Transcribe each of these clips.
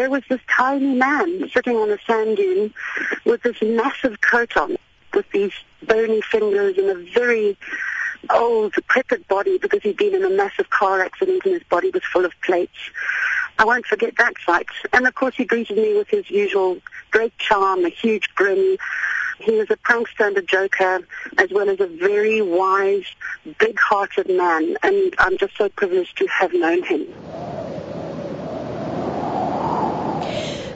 there was this tiny man sitting on a sand dune with this massive coat on, with these bony fingers and a very old, decrepit body because he'd been in a massive car accident and his body was full of plates. I won't forget that sight. And of course he greeted me with his usual great charm, a huge grin. He was a prankster and a joker, as well as a very wise, big-hearted man. And I'm just so privileged to have known him.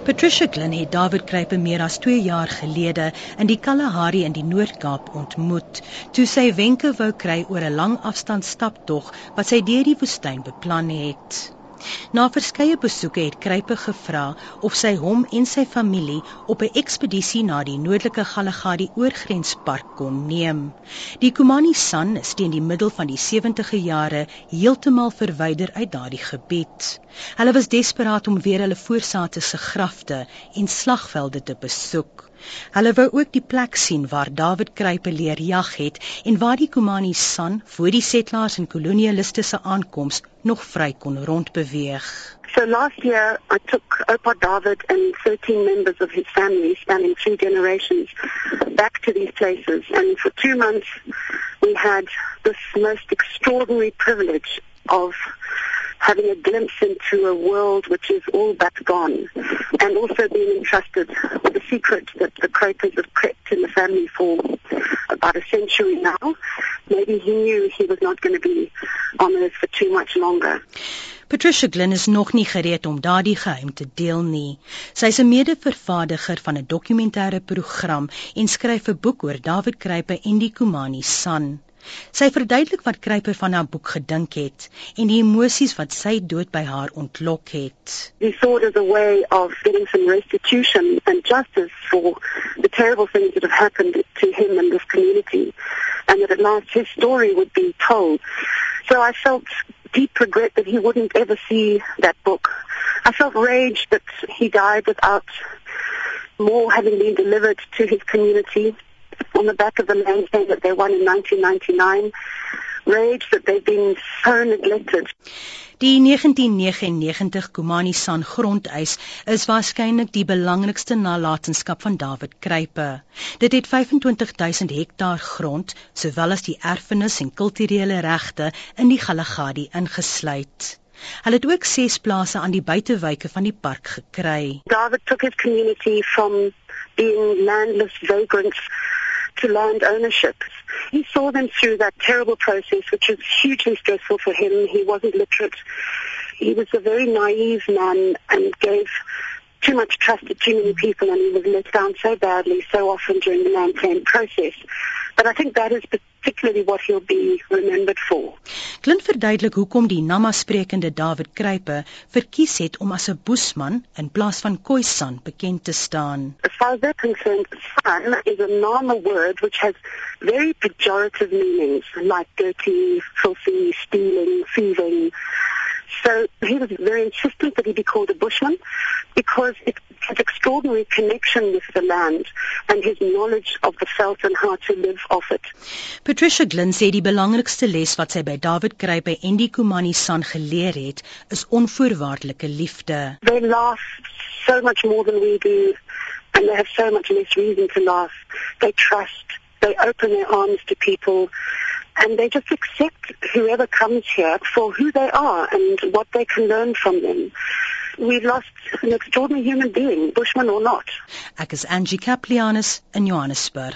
Patricia Glynn het David Kruipe meer as 2 jaar gelede in die Kalahari in die Noord-Kaap ontmoet, toe sy wenke wou kry oor 'n lang afstand staptog wat sy deur die woestyn beplan het. Na verskeie besoeke het Kruipe gevra of sy hom en sy familie op 'n ekspedisie na die noordelike Galagadi oorgrenspark kon neem. Die Kumani San is teen die middel van die 70e jare heeltemal verwyder uit daardie gebied. Hulle was desperaat om weer hulle voorsate se grafte en slagvelde te besoek. Hulle wou ook die plek sien waar David Kruipe leer jag het en waar die Kumani San voor die settlers en kolonialiste se aankoms nog vry kon rondbeweeg. So last year I took Opa David and 13 members of his family spanning three generations back to these places and for 2 months we had this most extraordinary privilege of having a glimpse into a world which is all but gone, and also being entrusted with a secret that the Quakers have kept in the family for about a century now. Maybe he knew he was not going to be on earth for too much longer. Patricia Glynn is nog nie gereed om daardie geheim te deel nie. Sy is 'n mede-vervaardiger van 'n dokumentêre program en skryf 'n boek oor David Kruipe en die Kumani San. Sy verduidelik wat Kruiper van haar boek gedink het en die emosies wat sy dood by haar ontlok het. He saw it as a way of getting some restitution and justice for the terrible things that have happened to him and this community and that at last his story would be told. So I felt deep regret that he wouldn't ever see that book. I felt rage that he died without more having been delivered to his community on the back of the land claim that they won in 1999 rage that they've been so neglected. Die 1999 Kumani San grondeis is waarskynlik die belangrikste nalatenskap van David Kruipe. Dit het 25000 hektaar grond, sowel as die erfenis en kulturele regte in die Galagadi ingesluit. Hulle het ook 6 plase aan die buitewyke van die park gekry. David took his community from being landless vagrants to land ownership. He saw them through that terrible process, which was hugely stressful for him. He wasn't literate. He was a very naive man and gave too much trust to too many people and he was let down so badly so often during the land claim process. But I think that is particularly what he'll be remembered for. Klink verduidelik hoekom die Nama-sprekende David Kruipe verkies het om as 'n boesman in plaas van Khoisan bekend te staan. As far as they're concerned, san is a Nama word which has very pejorative meanings like dirty, filthy, stealing, thieving. So he was very insistent that he be called a bushman because it his extraordinary connection with the land and his knowledge of the veld and how to live off it. Patricia Glynn sê die belangrikste les wat sy by David Kruipe en die Kumani San geleer het, is onvoorwaardelike liefde. They laugh so much more than we do and they have so much less reason to laugh. They trust, they open their arms to people and they just accept whoever comes here for who they are and what they can learn from them. We've lost an extraordinary human being, Bushman or not. Ek is Angie Kaplianis in Johannesburg.